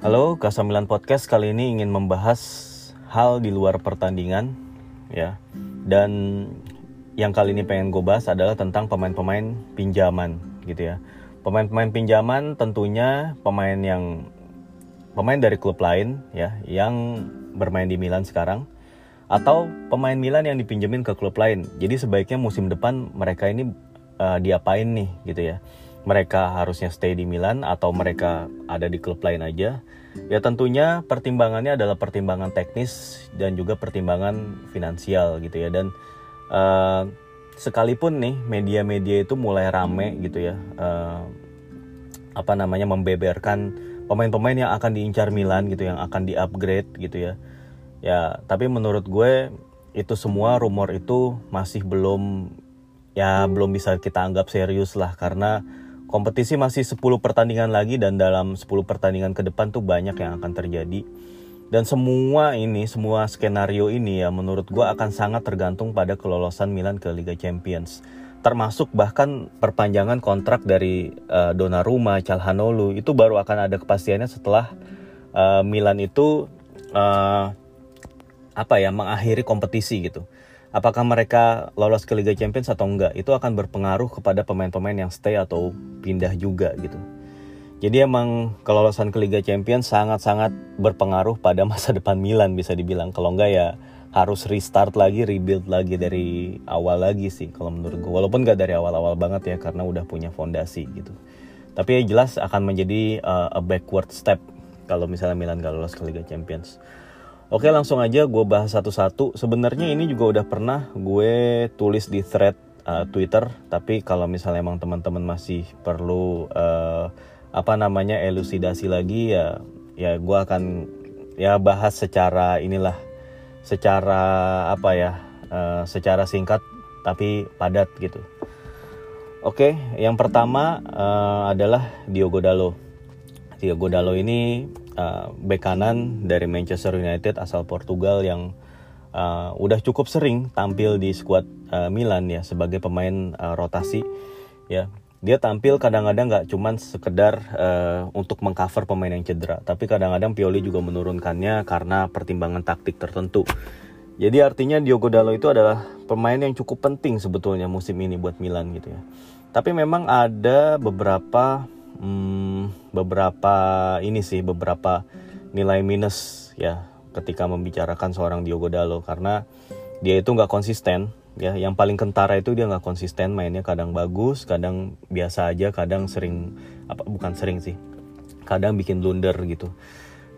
Halo, Kasamilan Podcast kali ini ingin membahas hal di luar pertandingan ya. Dan yang kali ini pengen gue bahas adalah tentang pemain-pemain pinjaman gitu ya. Pemain-pemain pinjaman tentunya pemain yang pemain dari klub lain ya yang bermain di Milan sekarang atau pemain Milan yang dipinjemin ke klub lain. Jadi sebaiknya musim depan mereka ini uh, diapain nih gitu ya mereka harusnya stay di Milan atau mereka ada di klub lain aja. Ya tentunya pertimbangannya adalah pertimbangan teknis dan juga pertimbangan finansial gitu ya. Dan uh, sekalipun nih media-media itu mulai rame gitu ya, uh, apa namanya membeberkan pemain-pemain yang akan diincar Milan gitu, yang akan di-upgrade gitu ya. Ya tapi menurut gue itu semua rumor itu masih belum ya belum bisa kita anggap serius lah karena kompetisi masih 10 pertandingan lagi dan dalam 10 pertandingan ke depan tuh banyak yang akan terjadi. Dan semua ini, semua skenario ini ya menurut gue akan sangat tergantung pada kelolosan Milan ke Liga Champions. Termasuk bahkan perpanjangan kontrak dari uh, Donnarumma, Calhanoglu itu baru akan ada kepastiannya setelah uh, Milan itu uh, apa ya mengakhiri kompetisi gitu apakah mereka lolos ke Liga Champions atau enggak itu akan berpengaruh kepada pemain-pemain yang stay atau pindah juga gitu. Jadi emang kelolosan ke Liga Champions sangat-sangat berpengaruh pada masa depan Milan bisa dibilang. Kalau enggak ya harus restart lagi, rebuild lagi dari awal lagi sih kalau menurut gue. Walaupun enggak dari awal-awal banget ya karena udah punya fondasi gitu. Tapi ya jelas akan menjadi uh, a backward step kalau misalnya Milan gak lolos ke Liga Champions. Oke langsung aja gue bahas satu-satu. Sebenarnya ini juga udah pernah gue tulis di thread uh, Twitter, tapi kalau misalnya emang teman-teman masih perlu uh, apa namanya elusidasi lagi ya ya gue akan ya bahas secara inilah secara apa ya uh, secara singkat tapi padat gitu. Oke, yang pertama uh, adalah Diogo Dalo. Diogo Dalo ini uh, bek kanan dari Manchester United asal Portugal yang uh, udah cukup sering tampil di skuad uh, Milan ya sebagai pemain uh, rotasi ya. Dia tampil kadang-kadang nggak cuman sekedar uh, untuk mengcover pemain yang cedera tapi kadang-kadang Pioli juga menurunkannya karena pertimbangan taktik tertentu. Jadi artinya Diogo Dalo itu adalah pemain yang cukup penting sebetulnya musim ini buat Milan gitu ya. Tapi memang ada beberapa hmm, beberapa ini sih beberapa nilai minus ya ketika membicarakan seorang Diogo Dalo karena dia itu nggak konsisten ya. Yang paling kentara itu dia nggak konsisten mainnya kadang bagus kadang biasa aja kadang sering apa bukan sering sih kadang bikin blunder gitu.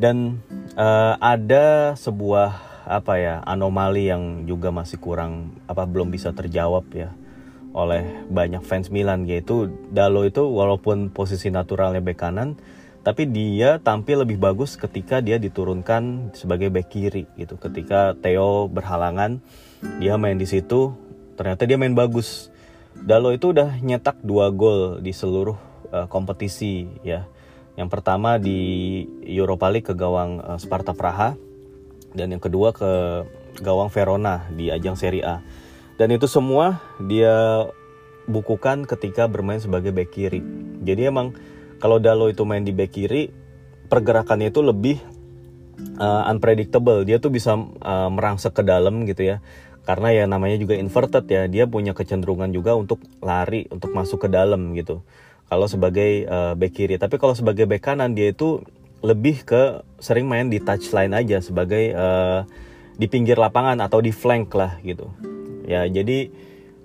Dan uh, ada sebuah apa ya anomali yang juga masih kurang apa belum bisa terjawab ya oleh banyak fans Milan yaitu Dalo itu walaupun posisi naturalnya bek kanan tapi dia tampil lebih bagus ketika dia diturunkan sebagai bek kiri gitu. Ketika Theo berhalangan dia main di situ ternyata dia main bagus. Dalo itu udah nyetak dua gol di seluruh uh, kompetisi ya. Yang pertama di Europa League ke gawang uh, Sparta Praha dan yang kedua ke gawang Verona di ajang Serie A dan itu semua dia bukukan ketika bermain sebagai back kiri. Jadi emang kalau Dalo itu main di back kiri, pergerakannya itu lebih uh, unpredictable. Dia tuh bisa uh, merangsek ke dalam gitu ya. Karena ya namanya juga inverted ya, dia punya kecenderungan juga untuk lari, untuk masuk ke dalam gitu. Kalau sebagai uh, back kiri, tapi kalau sebagai back kanan dia itu lebih ke sering main di touchline aja sebagai uh, di pinggir lapangan atau di flank lah gitu ya jadi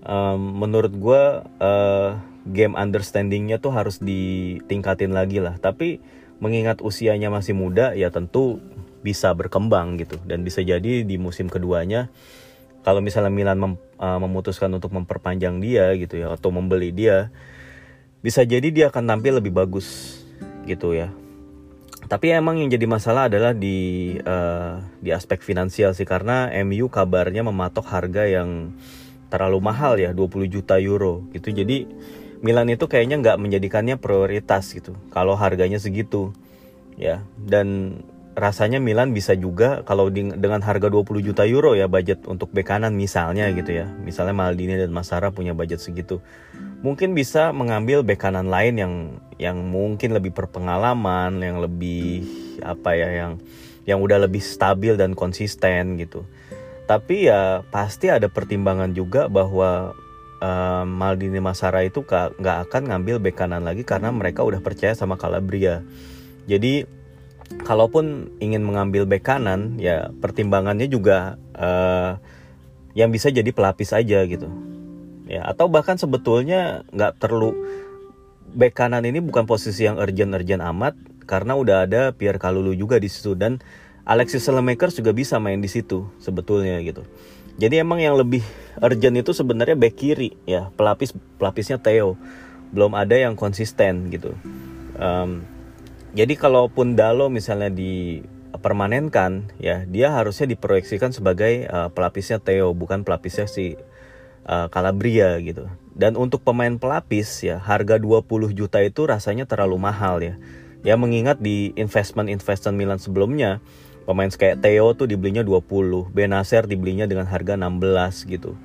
um, menurut gue uh, game understandingnya tuh harus ditingkatin lagi lah. Tapi mengingat usianya masih muda ya tentu bisa berkembang gitu. Dan bisa jadi di musim keduanya kalau misalnya Milan mem, uh, memutuskan untuk memperpanjang dia gitu ya atau membeli dia bisa jadi dia akan tampil lebih bagus gitu ya tapi emang yang jadi masalah adalah di uh, di aspek finansial sih karena MU kabarnya mematok harga yang terlalu mahal ya 20 juta euro gitu. Jadi Milan itu kayaknya nggak menjadikannya prioritas gitu kalau harganya segitu ya. Dan rasanya Milan bisa juga kalau di, dengan harga 20 juta euro ya budget untuk bek kanan misalnya gitu ya. Misalnya Maldini dan Masara punya budget segitu. Mungkin bisa mengambil bek kanan lain yang yang mungkin lebih berpengalaman, yang lebih apa ya yang yang udah lebih stabil dan konsisten gitu. Tapi ya pasti ada pertimbangan juga bahwa uh, Maldini Masara itu nggak akan ngambil bek kanan lagi karena mereka udah percaya sama Calabria. Jadi kalaupun ingin mengambil bek kanan ya pertimbangannya juga uh, yang bisa jadi pelapis aja gitu. Ya atau bahkan sebetulnya nggak perlu bek kanan ini bukan posisi yang urgent-urgent amat karena udah ada Pierre Kalulu juga di situ dan Alexis Selemakers juga bisa main di situ sebetulnya gitu. Jadi emang yang lebih urgent itu sebenarnya back kiri ya pelapis pelapisnya Theo belum ada yang konsisten gitu. Um, jadi kalaupun Dalo misalnya dipermanenkan ya dia harusnya diproyeksikan sebagai uh, pelapisnya Theo bukan pelapisnya si uh, Calabria gitu. Dan untuk pemain pelapis ya harga 20 juta itu rasanya terlalu mahal ya. Ya mengingat di investment-investment Milan sebelumnya Pemain kayak Theo tuh dibelinya 20, Benacer dibelinya dengan harga 16 gitu.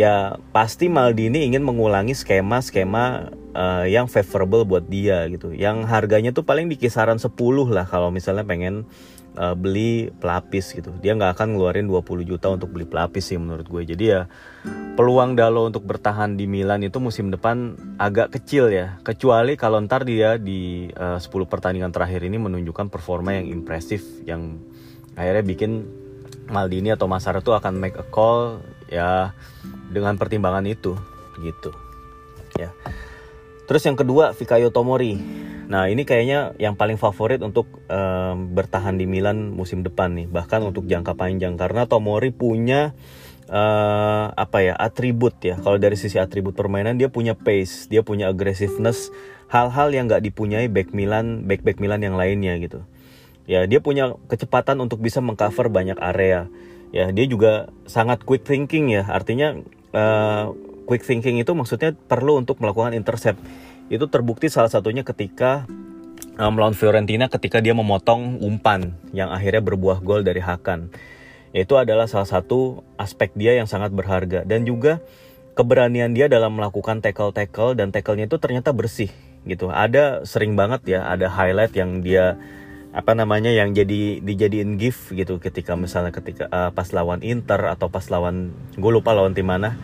Ya pasti Maldini ingin mengulangi skema-skema uh, yang favorable buat dia gitu. Yang harganya tuh paling di kisaran 10 lah kalau misalnya pengen uh, beli pelapis gitu. Dia nggak akan ngeluarin 20 juta untuk beli pelapis sih menurut gue. Jadi ya peluang Dalo untuk bertahan di Milan itu musim depan agak kecil ya. Kecuali kalau ntar dia di uh, 10 pertandingan terakhir ini menunjukkan performa yang impresif yang akhirnya bikin Maldini atau Masara tuh akan make a call ya dengan pertimbangan itu gitu ya terus yang kedua Fikayo Tomori. Nah ini kayaknya yang paling favorit untuk um, bertahan di Milan musim depan nih bahkan untuk jangka panjang. Karena Tomori punya uh, apa ya atribut ya. Kalau dari sisi atribut permainan dia punya pace dia punya aggressiveness hal-hal yang nggak dipunyai back Milan back back Milan yang lainnya gitu. Ya dia punya kecepatan untuk bisa mengcover banyak area. Ya dia juga sangat quick thinking ya. Artinya uh, quick thinking itu maksudnya perlu untuk melakukan intercept. Itu terbukti salah satunya ketika uh, melawan Fiorentina ketika dia memotong umpan yang akhirnya berbuah gol dari Hakan. Itu adalah salah satu aspek dia yang sangat berharga. Dan juga keberanian dia dalam melakukan tackle tackle dan tackle-nya itu ternyata bersih gitu. Ada sering banget ya ada highlight yang dia apa namanya yang jadi dijadiin gift gitu ketika misalnya ketika uh, pas lawan Inter atau pas lawan gue lupa lawan tim mana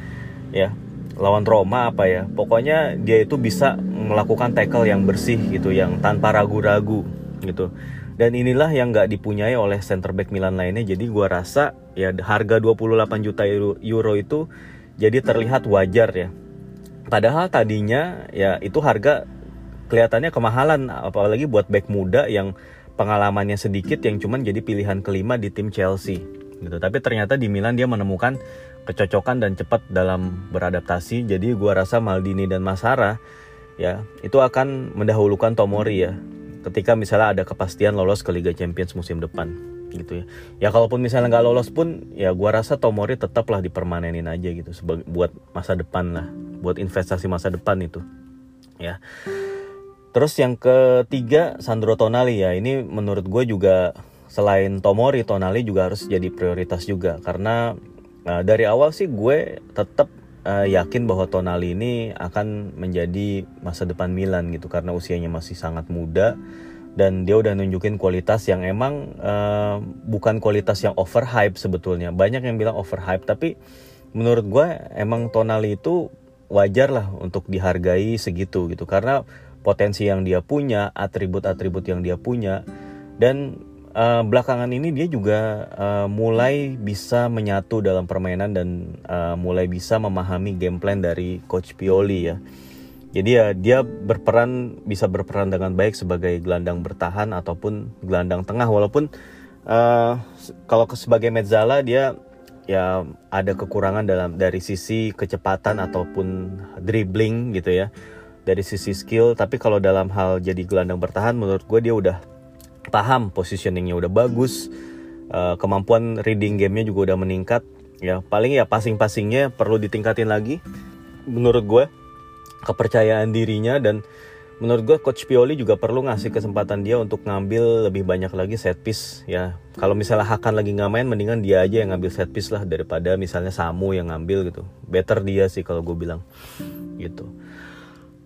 ya lawan Roma apa ya pokoknya dia itu bisa melakukan tackle yang bersih gitu yang tanpa ragu-ragu gitu dan inilah yang nggak dipunyai oleh center back Milan lainnya jadi gue rasa ya harga 28 juta euro, euro itu jadi terlihat wajar ya padahal tadinya ya itu harga kelihatannya kemahalan apalagi buat back muda yang pengalamannya sedikit yang cuman jadi pilihan kelima di tim Chelsea gitu. Tapi ternyata di Milan dia menemukan kecocokan dan cepat dalam beradaptasi. Jadi gua rasa Maldini dan Masara ya itu akan mendahulukan Tomori ya ketika misalnya ada kepastian lolos ke Liga Champions musim depan gitu ya. Ya kalaupun misalnya nggak lolos pun ya gua rasa Tomori tetaplah dipermanenin aja gitu sebagai buat masa depan lah, buat investasi masa depan itu. Ya. Terus yang ketiga Sandro Tonali ya ini menurut gue juga selain Tomori Tonali juga harus jadi prioritas juga karena uh, dari awal sih gue tetap uh, yakin bahwa Tonali ini akan menjadi masa depan Milan gitu karena usianya masih sangat muda dan dia udah nunjukin kualitas yang emang uh, bukan kualitas yang overhype sebetulnya. Banyak yang bilang overhype tapi menurut gue emang Tonali itu wajar lah untuk dihargai segitu gitu karena potensi yang dia punya, atribut-atribut yang dia punya, dan uh, belakangan ini dia juga uh, mulai bisa menyatu dalam permainan dan uh, mulai bisa memahami game plan dari Coach Pioli ya. Jadi ya dia berperan bisa berperan dengan baik sebagai gelandang bertahan ataupun gelandang tengah walaupun uh, kalau sebagai mezzala dia ya ada kekurangan dalam dari sisi kecepatan ataupun dribbling gitu ya dari sisi skill tapi kalau dalam hal jadi gelandang bertahan menurut gue dia udah paham positioningnya udah bagus uh, kemampuan reading gamenya juga udah meningkat ya. Paling ya passing-passingnya perlu ditingkatin lagi menurut gue kepercayaan dirinya. Dan menurut gue coach Pioli juga perlu ngasih kesempatan dia untuk ngambil lebih banyak lagi set piece ya. Kalau misalnya Hakan lagi nggak main mendingan dia aja yang ngambil set piece lah daripada misalnya Samu yang ngambil gitu. Better dia sih kalau gue bilang gitu.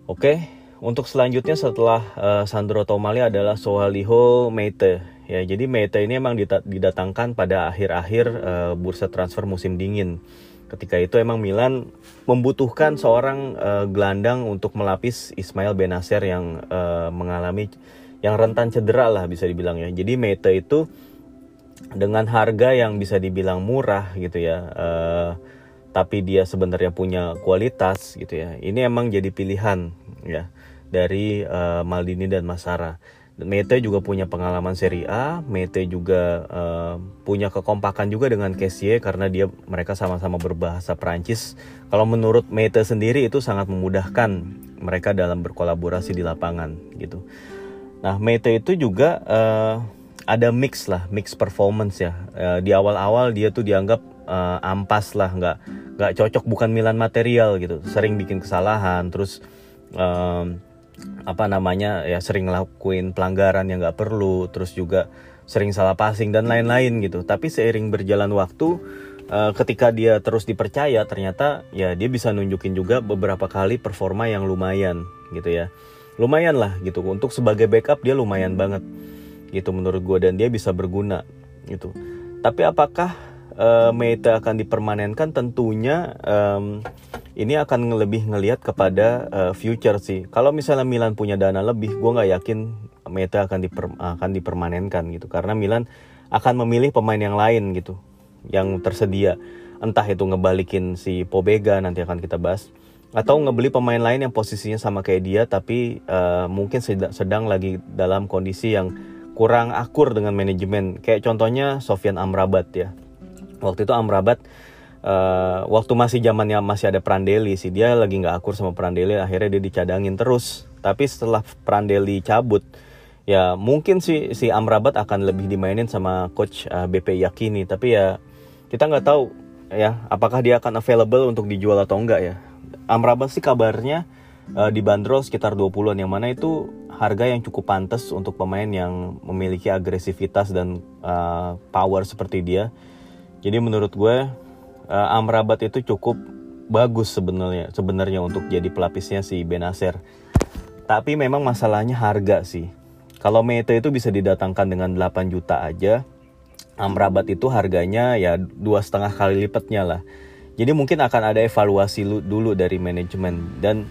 Oke, untuk selanjutnya setelah uh, Sandro Tomali adalah Sohaliho Meite. Ya jadi Mete ini emang didatangkan pada akhir-akhir uh, bursa transfer musim dingin. Ketika itu emang Milan membutuhkan seorang uh, gelandang untuk melapis Ismail Benacer yang uh, mengalami yang rentan cedera lah bisa dibilang ya. Jadi Mete itu dengan harga yang bisa dibilang murah gitu ya uh, tapi dia sebenarnya punya kualitas gitu ya ini emang jadi pilihan ya dari uh, Maldini dan Masara Mete juga punya pengalaman Serie A, Mete juga uh, punya kekompakan juga dengan Kessie karena dia mereka sama-sama berbahasa Prancis. Kalau menurut Mete sendiri itu sangat memudahkan mereka dalam berkolaborasi di lapangan gitu. Nah Mete itu juga uh, ada mix lah, mix performance ya. Uh, di awal-awal dia tuh dianggap uh, ampas lah, nggak nggak cocok, bukan Milan material gitu. Sering bikin kesalahan, terus um, apa namanya ya sering ngelakuin pelanggaran yang nggak perlu terus juga sering salah passing dan lain-lain gitu. Tapi seiring berjalan waktu uh, ketika dia terus dipercaya ternyata ya dia bisa nunjukin juga beberapa kali performa yang lumayan gitu ya. Lumayan lah gitu. Untuk sebagai backup dia lumayan banget gitu menurut gue dan dia bisa berguna gitu. Tapi apakah uh, Meta akan dipermanenkan tentunya um, ini akan lebih ngelihat kepada uh, future sih. Kalau misalnya Milan punya dana lebih, gue nggak yakin Meta akan diper, akan dipermanenkan gitu. Karena Milan akan memilih pemain yang lain gitu, yang tersedia. Entah itu ngebalikin si Pobega nanti akan kita bahas, atau ngebeli pemain lain yang posisinya sama kayak dia, tapi uh, mungkin sedang, sedang lagi dalam kondisi yang kurang akur dengan manajemen. Kayak contohnya Sofian Amrabat ya. Waktu itu Amrabat uh, waktu masih zamannya masih ada Prandelli sih. Dia lagi nggak akur sama Prandelli akhirnya dia dicadangin terus. Tapi setelah Prandelli cabut ya mungkin sih si Amrabat akan lebih dimainin sama coach uh, eh, BP Yakini. Tapi ya kita nggak tahu ya apakah dia akan available untuk dijual atau enggak ya. Amrabat sih kabarnya uh, dibanderol sekitar 20-an yang mana itu harga yang cukup pantas untuk pemain yang memiliki agresivitas dan uh, power seperti dia jadi menurut gue uh, Amrabat itu cukup bagus sebenarnya sebenarnya untuk jadi pelapisnya si Benacer. Tapi memang masalahnya harga sih. Kalau Mete itu bisa didatangkan dengan 8 juta aja, Amrabat itu harganya ya dua setengah kali lipatnya lah. Jadi mungkin akan ada evaluasi dulu dari manajemen dan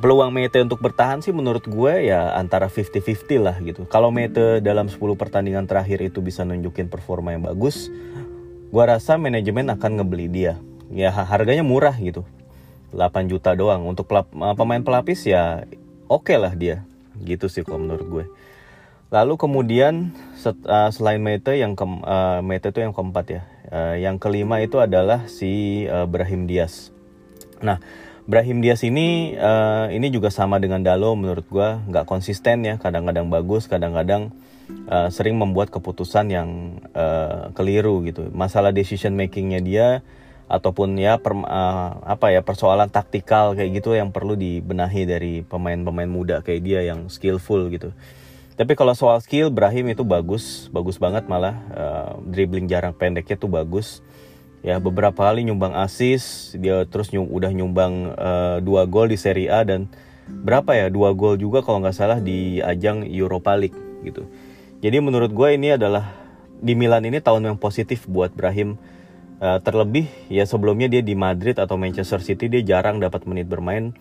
peluang Mete untuk bertahan sih menurut gue ya antara 50-50 lah gitu. Kalau Mete dalam 10 pertandingan terakhir itu bisa nunjukin performa yang bagus, gua rasa manajemen akan ngebeli dia. Ya harganya murah gitu. 8 juta doang. Untuk pelap, eh, pemain pelapis ya oke okay lah dia. Gitu sih kalau menurut gue. Lalu kemudian set, uh, selain Mete yang ke, uh, Mete itu yang keempat ya. Uh, yang kelima itu adalah si uh, Brahim Diaz. Nah Brahim Diaz ini uh, ini juga sama dengan Dalo menurut gue nggak konsisten ya. Kadang-kadang bagus kadang-kadang uh, sering membuat keputusan yang uh, keliru gitu. Masalah decision makingnya dia ataupun ya per, uh, apa ya persoalan taktikal kayak gitu yang perlu dibenahi dari pemain-pemain muda kayak dia yang skillful gitu. Tapi kalau soal skill Brahim itu bagus, bagus banget malah uh, dribbling jarang pendeknya tuh bagus. Ya beberapa kali nyumbang assist, dia terus nyum, udah nyumbang uh, dua gol di Serie A dan berapa ya dua gol juga kalau nggak salah di ajang Europa League gitu. Jadi menurut gue ini adalah di Milan ini tahun yang positif buat Brahim. Uh, terlebih ya sebelumnya dia di Madrid atau Manchester City dia jarang dapat menit bermain.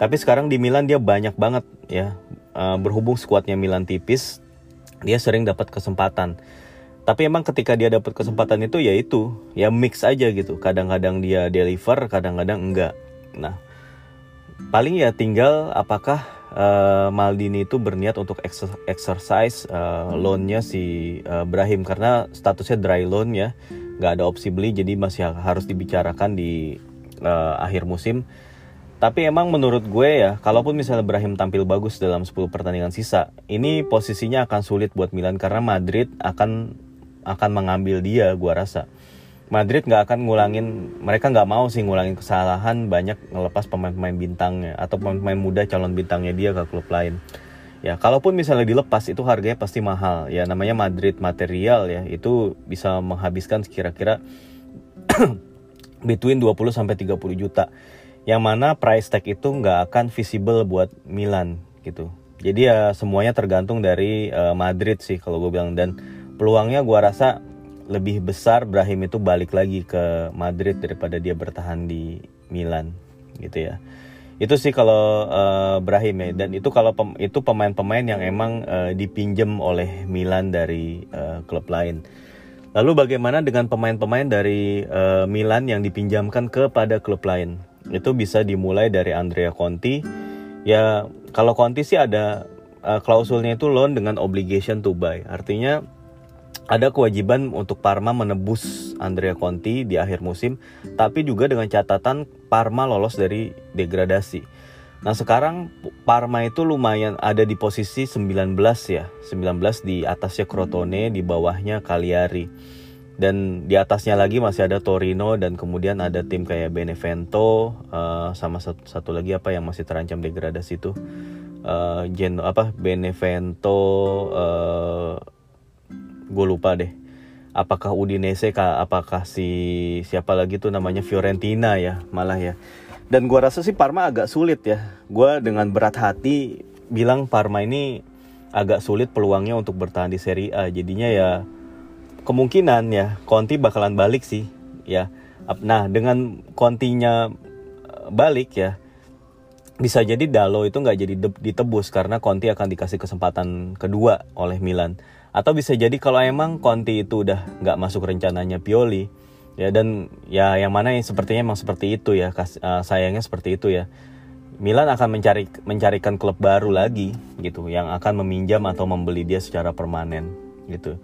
Tapi sekarang di Milan dia banyak banget ya. Uh, berhubung skuadnya Milan tipis, dia sering dapat kesempatan. Tapi emang ketika dia dapat kesempatan itu ya itu, ya mix aja gitu. Kadang-kadang dia deliver, kadang-kadang enggak. Nah, paling ya tinggal apakah uh, Maldini itu berniat untuk exercise uh, loannya si uh, Brahim. Karena statusnya dry loan ya nggak ada opsi beli jadi masih harus dibicarakan di uh, akhir musim. Tapi emang menurut gue ya kalaupun misalnya Brahim tampil bagus dalam 10 pertandingan sisa ini posisinya akan sulit buat Milan karena Madrid akan akan mengambil dia gue rasa Madrid nggak akan ngulangin mereka nggak mau sih ngulangin kesalahan banyak ngelepas pemain-pemain bintangnya atau pemain-pemain muda calon bintangnya dia ke klub lain. Ya kalaupun misalnya dilepas itu harganya pasti mahal. Ya namanya Madrid material ya itu bisa menghabiskan kira-kira between 20 sampai 30 juta. Yang mana price tag itu nggak akan visible buat Milan gitu. Jadi ya semuanya tergantung dari uh, Madrid sih kalau gue bilang. Dan peluangnya gue rasa lebih besar Brahim itu balik lagi ke Madrid daripada dia bertahan di Milan gitu ya. Itu sih kalau uh, Brahim ya dan itu kalau pem, itu pemain-pemain yang emang uh, dipinjam oleh Milan dari uh, klub lain. Lalu bagaimana dengan pemain-pemain dari uh, Milan yang dipinjamkan kepada klub lain? Itu bisa dimulai dari Andrea Conti. Ya, kalau Conti sih ada uh, klausulnya itu loan dengan obligation to buy. Artinya ada kewajiban untuk Parma menebus Andrea Conti di akhir musim, tapi juga dengan catatan Parma lolos dari degradasi. Nah sekarang Parma itu lumayan ada di posisi 19 ya 19 di atasnya Crotone di bawahnya Cagliari dan di atasnya lagi masih ada Torino dan kemudian ada tim kayak Benevento uh, sama satu, satu lagi apa yang masih terancam degradasi itu uh, Gen apa Benevento uh, gue lupa deh. Apakah Udinese kah apakah si siapa lagi tuh namanya Fiorentina ya malah ya. Dan gue rasa sih Parma agak sulit ya. Gue dengan berat hati bilang Parma ini agak sulit peluangnya untuk bertahan di Serie A. Jadinya ya kemungkinan ya Conti bakalan balik sih ya. Nah dengan Continya eh, balik ya bisa jadi Dalo itu nggak jadi ditebus karena Conti akan dikasih kesempatan kedua oleh Milan atau bisa jadi kalau emang Conti itu udah nggak masuk rencananya Pioli ya dan ya yang mana yang sepertinya emang seperti itu ya uh, sayangnya seperti itu ya. Milan akan mencari mencarikan klub baru lagi gitu yang akan meminjam atau membeli dia secara permanen gitu.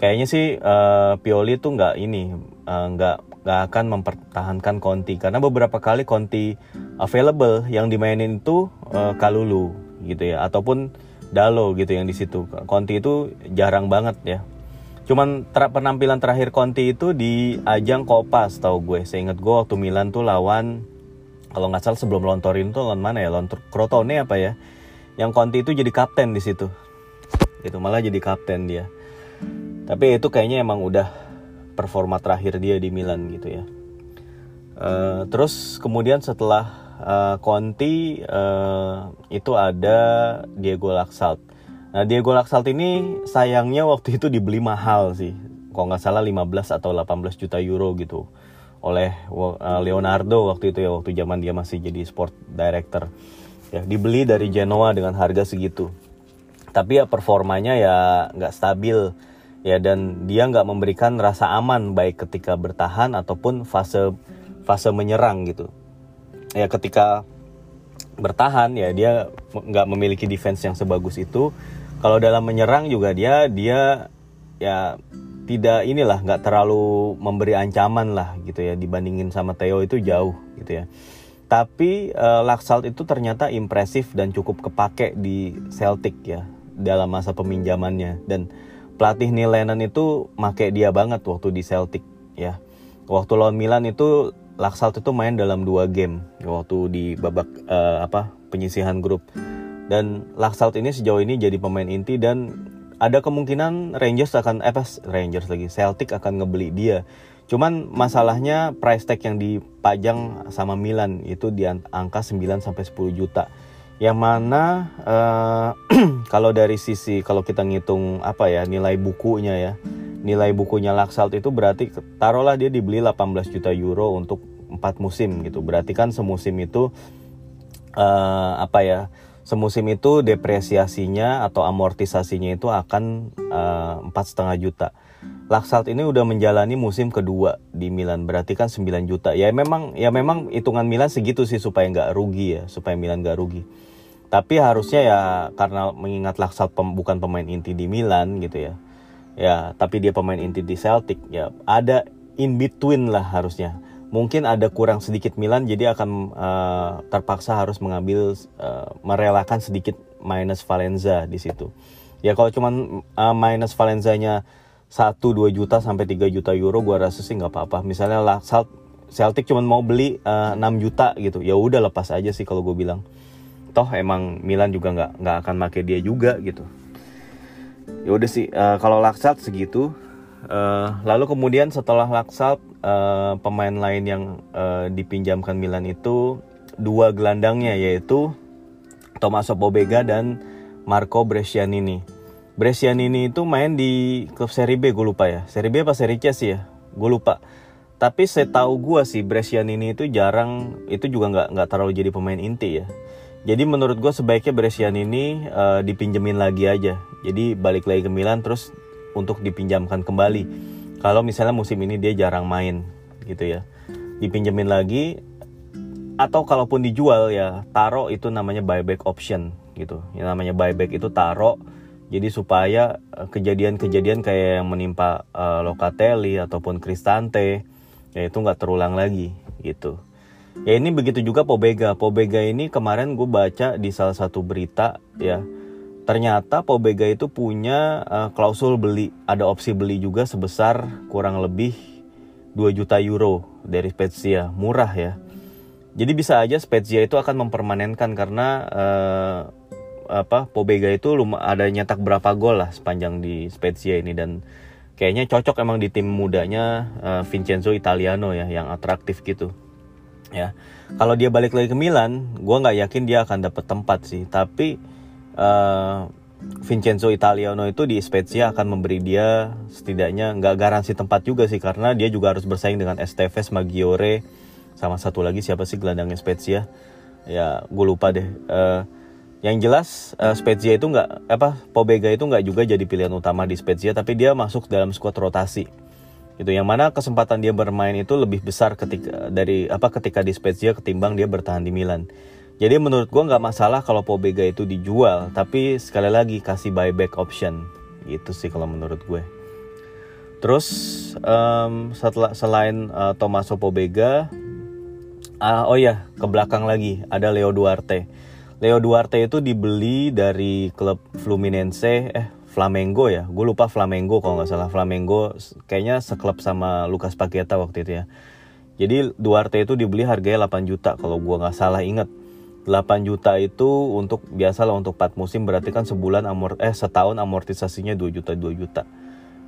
Kayaknya sih uh, Pioli tuh nggak ini uh, nggak nggak akan mempertahankan Conti. Karena beberapa kali Conti available yang dimainin itu uh, Kalulu gitu ya. Ataupun Dalo gitu yang di situ Conti itu jarang banget ya Cuman ter penampilan terakhir Conti itu di ajang Copa tahu gue. Saya ingat gue waktu Milan tuh lawan kalau nggak salah sebelum lawan Torino tuh lawan mana ya? Lawan Crotone apa ya? Yang Conti itu jadi kapten di situ. Itu malah jadi kapten dia. Tapi itu kayaknya emang udah performa terakhir dia di Milan gitu ya. Uh, terus kemudian setelah uh, Conti uh, itu ada Diego Laxalt. Nah Diego Laxalt ini sayangnya waktu itu dibeli mahal sih. Kalau nggak salah 15 atau 18 juta euro gitu. Oleh uh, Leonardo waktu itu ya. Waktu zaman dia masih jadi sport director. Ya, dibeli dari Genoa dengan harga segitu. Tapi ya performanya ya nggak stabil. Ya dan dia nggak memberikan rasa aman baik ketika bertahan ataupun fase fase menyerang gitu. Ya ketika bertahan ya dia nggak memiliki defense yang sebagus itu. Kalau dalam menyerang juga dia dia ya tidak inilah nggak terlalu memberi ancaman lah gitu ya dibandingin sama Theo itu jauh gitu ya. Tapi uh, Laksalt itu ternyata impresif dan cukup kepake di Celtic ya dalam masa peminjamannya. Dan pelatih Neil Lennon itu make dia banget waktu di Celtic ya. Waktu lawan Milan itu Laksalt itu main dalam dua game waktu di babak uh, apa penyisihan grup dan Laksalt ini sejauh ini jadi pemain inti dan ada kemungkinan Rangers akan eh pas Rangers lagi Celtic akan ngebeli dia. Cuman masalahnya price tag yang dipajang sama Milan itu di angka 9 sampai 10 juta. Yang mana uh, kalau dari sisi kalau kita ngitung apa ya nilai bukunya ya. Nilai bukunya Laksalt itu berarti taruhlah dia dibeli 18 juta euro untuk 4 musim gitu. Berarti kan semusim itu uh, apa ya? semusim itu depresiasinya atau amortisasinya itu akan eh, empat setengah juta. Laksalt ini udah menjalani musim kedua di Milan, berarti kan 9 juta. Ya memang ya memang hitungan Milan segitu sih supaya nggak rugi ya, supaya Milan nggak rugi. Tapi harusnya ya karena mengingat Laksalt pem, bukan pemain inti di Milan gitu ya. Ya, tapi dia pemain inti di Celtic ya. Ada in between lah harusnya mungkin ada kurang sedikit Milan jadi akan uh, terpaksa harus mengambil uh, merelakan sedikit minus Valenza di situ. Ya kalau cuman uh, minus Valenzanya 1 2 juta sampai 3 juta euro gua rasa sih nggak apa-apa. Misalnya lah Celtic cuman mau beli uh, 6 juta gitu. Ya udah lepas aja sih kalau gue bilang. Toh emang Milan juga nggak nggak akan make dia juga gitu. Ya udah sih uh, kalau Laksat segitu Uh, lalu kemudian setelah Laksalt uh, pemain lain yang uh, dipinjamkan Milan itu dua gelandangnya yaitu Tommaso Pobega dan Marco Brescianini. Brescianini itu main di klub Serie B gue lupa ya. Serie B apa Serie C sih ya? Gue lupa. Tapi saya tahu gue sih Brescianini itu jarang itu juga nggak nggak terlalu jadi pemain inti ya. Jadi menurut gue sebaiknya Brescianini uh, dipinjemin lagi aja. Jadi balik lagi ke Milan terus untuk dipinjamkan kembali. Kalau misalnya musim ini dia jarang main gitu ya. Dipinjemin lagi atau kalaupun dijual ya taro itu namanya buyback option gitu. Yang namanya buyback itu taro jadi supaya eh, kejadian-kejadian kayak yang menimpa uh, Locatelli ataupun Cristante ya itu nggak terulang lagi gitu ya ini begitu juga Pobega Pobega ini kemarin gue baca di salah satu berita ya. Ternyata Pobega itu punya uh, klausul beli. Ada opsi beli juga sebesar kurang lebih 2 juta euro dari Spezia. Murah ya. Jadi bisa aja Spezia itu akan mempermanenkan karena uh, apa Pobega itu ada nyetak berapa gol lah sepanjang di Spezia ini. Dan kayaknya cocok emang di tim mudanya uh, Vincenzo Italiano ya yang atraktif gitu ya. Kalau dia balik lagi ke Milan gue nggak yakin dia akan dapat tempat sih. Tapi uh, Vincenzo Italiano itu di Spezia akan memberi dia setidaknya nggak garansi tempat juga sih karena dia juga harus bersaing dengan Esteves Maggiore sama satu lagi siapa sih gelandangnya Spezia? Ya gue lupa deh. Uh, yang jelas uh, Spezia itu nggak apa Pobega itu nggak juga jadi pilihan utama di Spezia tapi dia masuk dalam squad rotasi itu yang mana kesempatan dia bermain itu lebih besar ketika dari apa ketika di Spezia ketimbang dia bertahan di Milan. Jadi menurut gue nggak masalah kalau Pobega itu dijual tapi sekali lagi kasih buyback option. Itu sih kalau menurut gue. Terus um, setelah selain uh, Tomaso Pobega uh, oh ya ke belakang lagi ada Leo Duarte. Leo Duarte itu dibeli dari klub Fluminense eh Flamengo ya. Gue lupa Flamengo kalau nggak salah. Flamengo kayaknya seklub sama Lucas Paqueta waktu itu ya. Jadi Duarte itu dibeli harganya 8 juta kalau gue nggak salah inget 8 juta itu untuk biasa lah untuk 4 musim berarti kan sebulan amort eh setahun amortisasinya 2 juta 2 juta.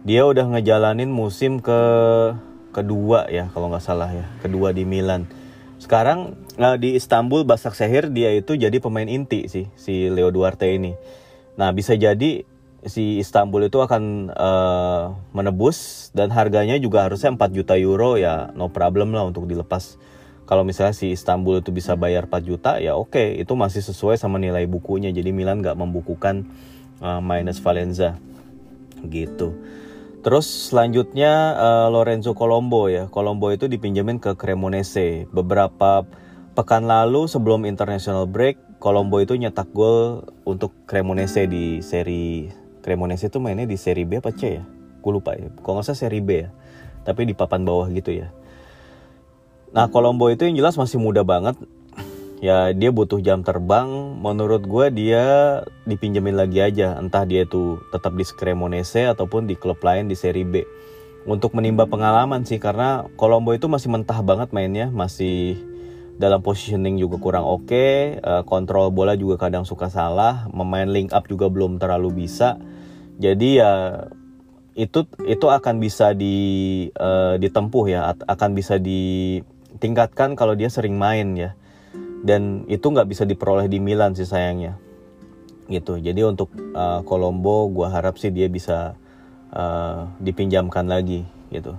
Dia udah ngejalanin musim ke kedua ya kalau nggak salah ya. Kedua di Milan. Sekarang uh, di Istanbul Basak Sehir dia itu jadi pemain inti sih si Leo Duarte ini. Nah bisa jadi si Istanbul itu akan uh, menebus dan harganya juga harusnya 4 juta euro ya no problem lah untuk dilepas. Kalau misalnya si Istanbul itu bisa bayar 4 juta ya oke okay, itu masih sesuai sama nilai bukunya jadi Milan nggak membukukan uh, minus Valenza gitu. Terus selanjutnya uh, Lorenzo Colombo ya. Colombo itu dipinjemin ke Cremonese. Beberapa pekan lalu sebelum international break, Colombo itu nyetak gol untuk Cremonese di seri Cremonese itu mainnya di seri B apa C ya? Gue lupa ya. Kalau nggak salah seri B ya. Tapi di papan bawah gitu ya. Nah Colombo itu yang jelas masih muda banget ya dia butuh jam terbang menurut gue dia dipinjemin lagi aja entah dia itu tetap di Cremonese ataupun di klub lain di Serie B untuk menimba pengalaman sih karena Colombo itu masih mentah banget mainnya masih dalam positioning juga kurang oke okay, uh, kontrol bola juga kadang suka salah memain link up juga belum terlalu bisa jadi ya itu itu akan bisa di uh, ditempuh ya akan bisa ditingkatkan kalau dia sering main ya. Dan itu nggak bisa diperoleh di Milan sih sayangnya. Gitu. Jadi untuk uh, Colombo gue harap sih dia bisa uh, dipinjamkan lagi gitu.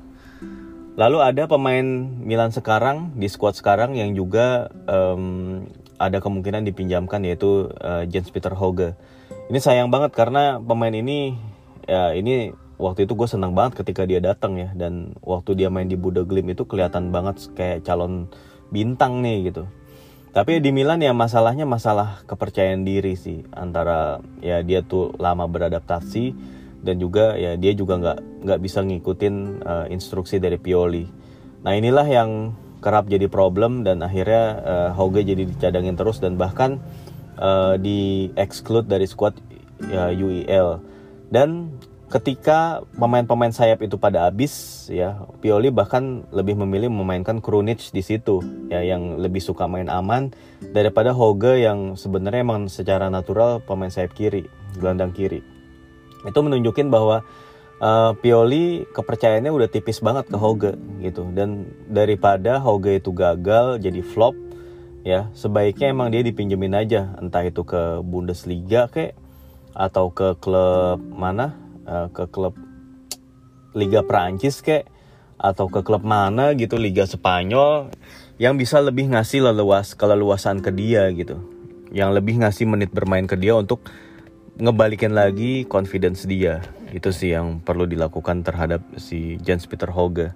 Lalu ada pemain Milan sekarang di squad sekarang yang juga um, ada kemungkinan dipinjamkan yaitu uh, Jens Peter Hoge ini sayang banget karena pemain ini ya ini waktu itu gue senang banget ketika dia datang ya. Dan waktu dia main di Buda Glim itu kelihatan banget kayak calon bintang nih gitu. Tapi di Milan ya masalahnya masalah kepercayaan diri sih. Antara ya dia tuh lama beradaptasi dan juga ya dia juga nggak nggak bisa ngikutin uh, instruksi dari Pioli. Nah inilah yang kerap jadi problem dan akhirnya uh, Hoge jadi dicadangin terus dan bahkan uh, di exclude dari squad ya, UEL dan ketika pemain-pemain sayap itu pada habis ya Pioli bahkan lebih memilih memainkan Krunic di situ ya yang lebih suka main aman daripada Hoge yang sebenarnya emang secara natural pemain sayap kiri gelandang kiri. Itu menunjukin bahwa uh, Pioli kepercayaannya udah tipis banget ke Hoge gitu. Dan daripada Hoge itu gagal jadi flop ya sebaiknya emang dia dipinjemin aja. Entah itu ke Bundesliga kayak atau ke klub mana uh, ke klub Liga Prancis kayak atau ke klub mana gitu Liga Spanyol yang bisa lebih ngasih leluas keleluasan ke dia gitu. Yang lebih ngasih menit bermain ke dia untuk ngebalikin lagi confidence dia. Itu sih yang perlu dilakukan terhadap si Jens Peter Hoge.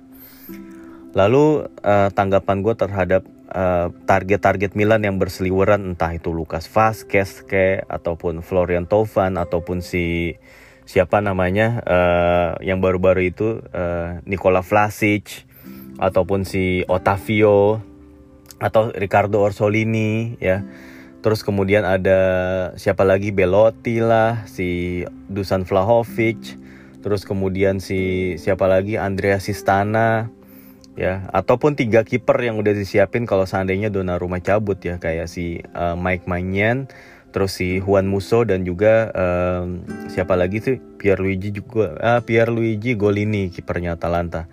Lalu uh, tanggapan gue terhadap eh, target-target Milan yang berseliweran entah itu Lucas Vazquez ke ataupun Florian Tovan ataupun si siapa namanya uh, yang baru-baru itu uh, Nikola Vlasic ataupun si Otavio atau Ricardo Orsolini ya. Terus kemudian ada siapa lagi? Belotti lah si Dusan Vlahovic. Terus kemudian si siapa lagi? Andrea Sistana ya ataupun tiga kiper yang udah disiapin kalau seandainya Donnarumma cabut ya kayak si uh, Mike Maignan terus si Juan Musso dan juga um, siapa lagi sih? Pierluigi juga uh, Pierluigi Golini kipernya Atalanta.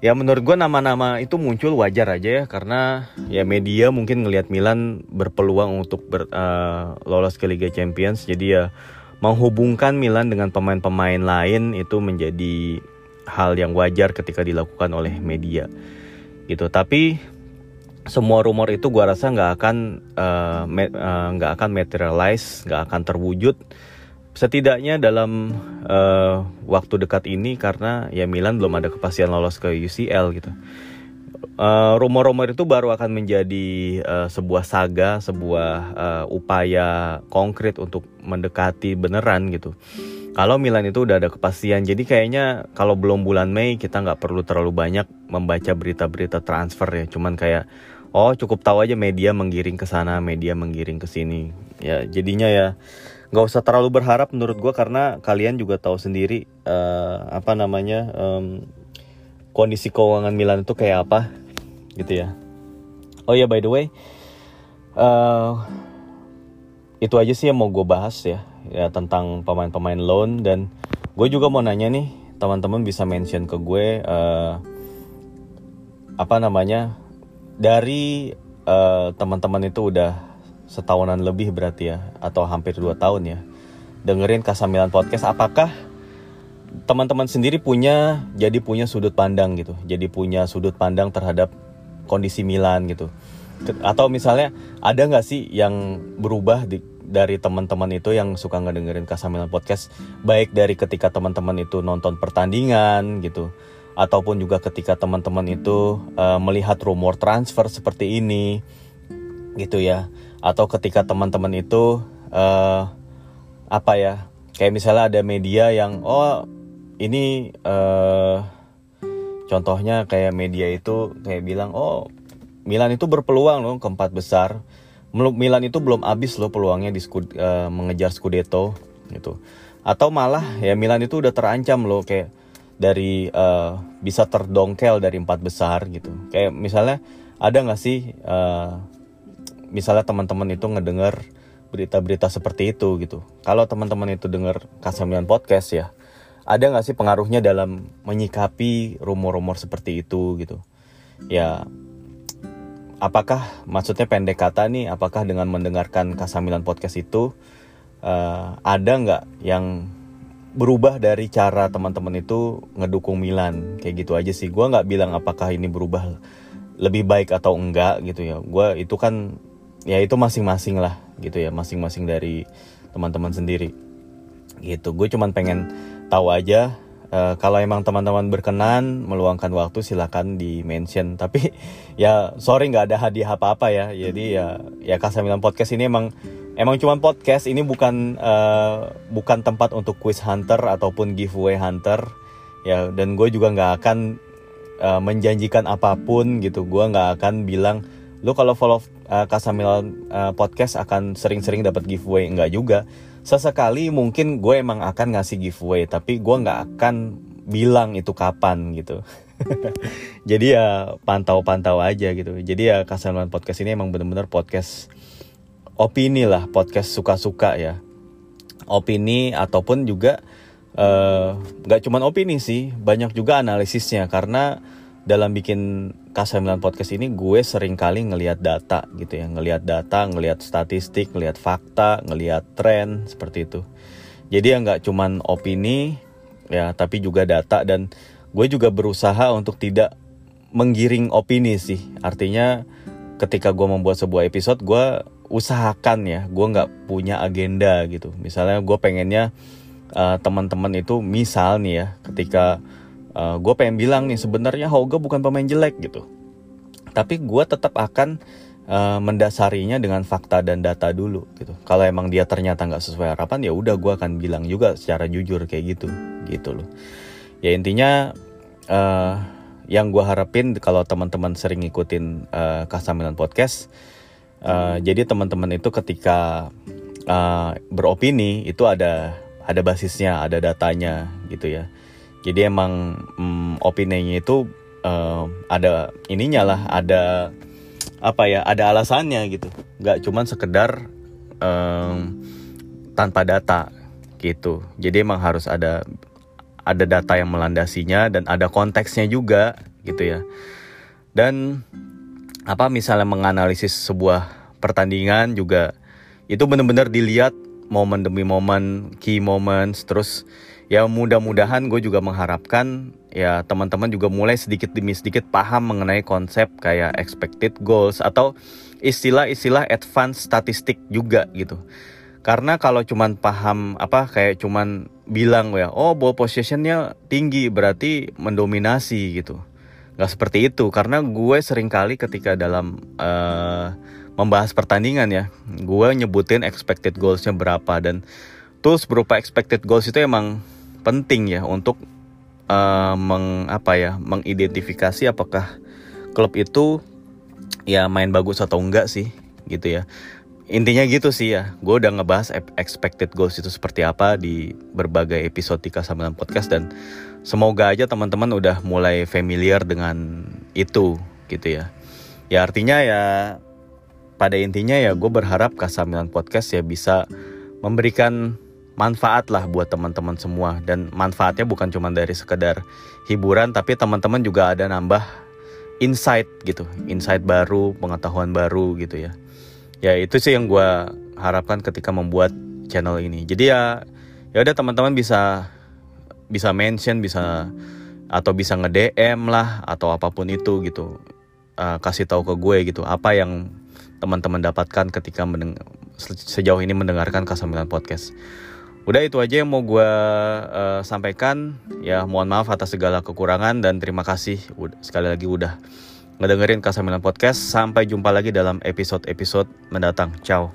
Ya menurut gue nama-nama itu muncul wajar aja ya karena ya media mungkin ngelihat Milan berpeluang untuk ber, uh, lolos ke Liga Champions. Jadi ya menghubungkan Milan dengan pemain-pemain lain itu menjadi hal yang wajar ketika dilakukan oleh media. Gitu. Tapi semua rumor itu gue rasa nggak akan uh, nggak uh, akan materialize nggak akan terwujud setidaknya dalam uh, waktu dekat ini karena ya Milan belum ada kepastian lolos ke UCL gitu. Uh, rumor-rumor itu baru akan menjadi uh, sebuah saga sebuah uh, upaya konkret untuk mendekati beneran gitu kalau Milan itu udah ada kepastian jadi kayaknya kalau belum bulan Mei kita nggak perlu terlalu banyak membaca berita-berita transfer ya. Cuman kayak oh cukup tahu aja media menggiring ke sana media menggiring ke sini. Ya jadinya ya nggak usah terlalu berharap menurut gue karena kalian juga tahu sendiri uh, apa namanya um, kondisi keuangan Milan itu kayak apa gitu ya. Oh ya by the way uh, itu aja sih yang mau gue bahas ya ya tentang pemain-pemain loan. Dan gue juga mau nanya nih teman-teman bisa mention ke gue uh, apa namanya dari uh, teman-teman itu udah setahunan lebih berarti ya atau hampir dua tahun ya dengerin Kasamilan podcast. Apakah teman-teman sendiri punya jadi punya sudut pandang gitu jadi punya sudut pandang terhadap kondisi Milan gitu? Atau misalnya ada nggak sih yang berubah di, dari teman-teman itu yang suka ngedengerin Kasamilan Podcast baik dari ketika teman-teman itu nonton pertandingan gitu ataupun juga ketika teman-teman itu uh, melihat rumor transfer seperti ini gitu ya. Atau ketika teman-teman itu uh, apa ya kayak misalnya ada media yang oh ini uh, contohnya kayak media itu kayak bilang oh Milan itu berpeluang loh keempat besar Milan itu belum habis loh peluangnya di skud, uh, mengejar Scudetto gitu. Atau malah ya Milan itu udah terancam loh kayak dari uh, bisa terdongkel dari empat besar gitu. Kayak misalnya ada nggak sih uh, misalnya teman-teman itu ngedengar berita-berita seperti itu gitu. Kalau teman-teman itu dengar Kasamian podcast ya, ada nggak sih pengaruhnya dalam menyikapi rumor-rumor seperti itu gitu? Ya apakah maksudnya pendek kata nih apakah dengan mendengarkan Kasamilan podcast itu uh, ada nggak yang berubah dari cara teman-teman itu ngedukung Milan? Kayak gitu aja sih. Gue nggak bilang apakah ini berubah lebih baik atau enggak gitu ya. Gue itu kan ya itu masing-masing lah gitu ya. Masing-masing dari teman-teman sendiri. Gitu. Gue cuman pengen tahu aja Uh, kalau emang teman-teman berkenan meluangkan waktu silakan di mention tapi ya sorry nggak ada hadiah apa-apa ya. Jadi ya ya Kasamilan podcast ini emang emang cuma podcast. Ini bukan uh, bukan tempat untuk quiz hunter ataupun giveaway hunter. Ya dan gue juga nggak akan uh, menjanjikan apa pun gitu. Gue nggak akan bilang lu kalau follow uh, Kasamilan uh, podcast akan sering-sering dapat giveaway. Nggak juga. Sesekali mungkin gue emang akan ngasih giveaway tapi gue nggak akan bilang itu kapan gitu. Jadi ya pantau-pantau aja gitu. Jadi ya Kasalan Podcast ini emang bener-bener podcast opini lah podcast suka-suka ya. Opini ataupun juga eh, nggak uh, cuman opini sih banyak juga analisisnya. Karena dalam bikin K9 Podcast ini gue sering kali ngelihat data gitu ya, ngelihat data, ngelihat statistik, ngelihat fakta, ngelihat tren seperti itu. Jadi ya nggak cuman opini ya, tapi juga data dan gue juga berusaha untuk tidak menggiring opini sih. Artinya ketika gue membuat sebuah episode, gue usahakan ya, gue nggak punya agenda gitu. Misalnya gue pengennya uh, teman-teman itu misal nih ya, ketika uh, eh, gue pengen bilang nih sebenarnya Hoga bukan pemain jelek gitu. Tapi gue tetap akan uh, mendasarinya dengan fakta dan data dulu gitu. Kalau emang dia ternyata nggak sesuai harapan ya udah gue akan bilang juga secara jujur kayak gitu gitu loh. Ya intinya uh, yang gue harapin kalau teman-teman sering ngikutin uh, Kasamilan Podcast uh, jadi teman-teman itu ketika uh, beropini itu ada ada basisnya ada datanya gitu ya jadi emang mm, opininya itu uh, ada ininya lah, ada apa ya, ada alasannya gitu. Gak cuman sekedar um, tanpa data gitu. Jadi emang harus ada ada data yang melandasinya dan ada konteksnya juga gitu ya. Dan apa misalnya menganalisis sebuah pertandingan juga itu benar-benar dilihat momen demi momen, key moments, terus ya mudah-mudahan gue juga mengharapkan ya teman-teman juga mulai sedikit demi sedikit paham mengenai konsep kayak expected goals atau istilah-istilah advance statistik juga gitu. Karena kalau cuman paham apa kayak cuman bilang ya, oh ball possessionnya tinggi berarti mendominasi gitu. Gak seperti itu karena gue sering kali ketika dalam uh, membahas pertandingan ya, gue nyebutin expected goalsnya berapa dan tools berupa expected goals itu emang penting ya untuk uh, meng apa ya mengidentifikasi apakah klub itu ya main bagus atau enggak sih gitu ya. Intinya gitu sih ya gue udah ngebahas expected goals itu seperti apa di berbagai episode Tika Samilan Podcast dan semoga aja teman-teman udah mulai familiar dengan itu gitu ya. Ya artinya ya pada intinya ya gue berharap Kasamilan Podcast ya bisa memberikan manfaat lah buat teman-teman semua. Dan manfaatnya bukan cuma dari sekedar hiburan tapi teman-teman juga ada nambah insight gitu. Insight baru pengetahuan baru gitu ya. Ya itu sih yang gue harapkan ketika membuat channel ini. Jadi ya ya udah teman-teman bisa bisa mention bisa atau bisa nge DM lah atau apa pun itu gitu. Uh, kasih tahu ke gue gitu apa yang teman-teman dapatkan ketika sejauh ini mendengarkan Kasamilan Podcast Udah itu aja yang mau gue uh, sampaikan. Ya mohon maaf atas segala kekurangan dan terima kasih sekali lagi udah ngedengerin Kasamilan Podcast. Sampai jumpa lagi dalam episode-episode mendatang. Ciao.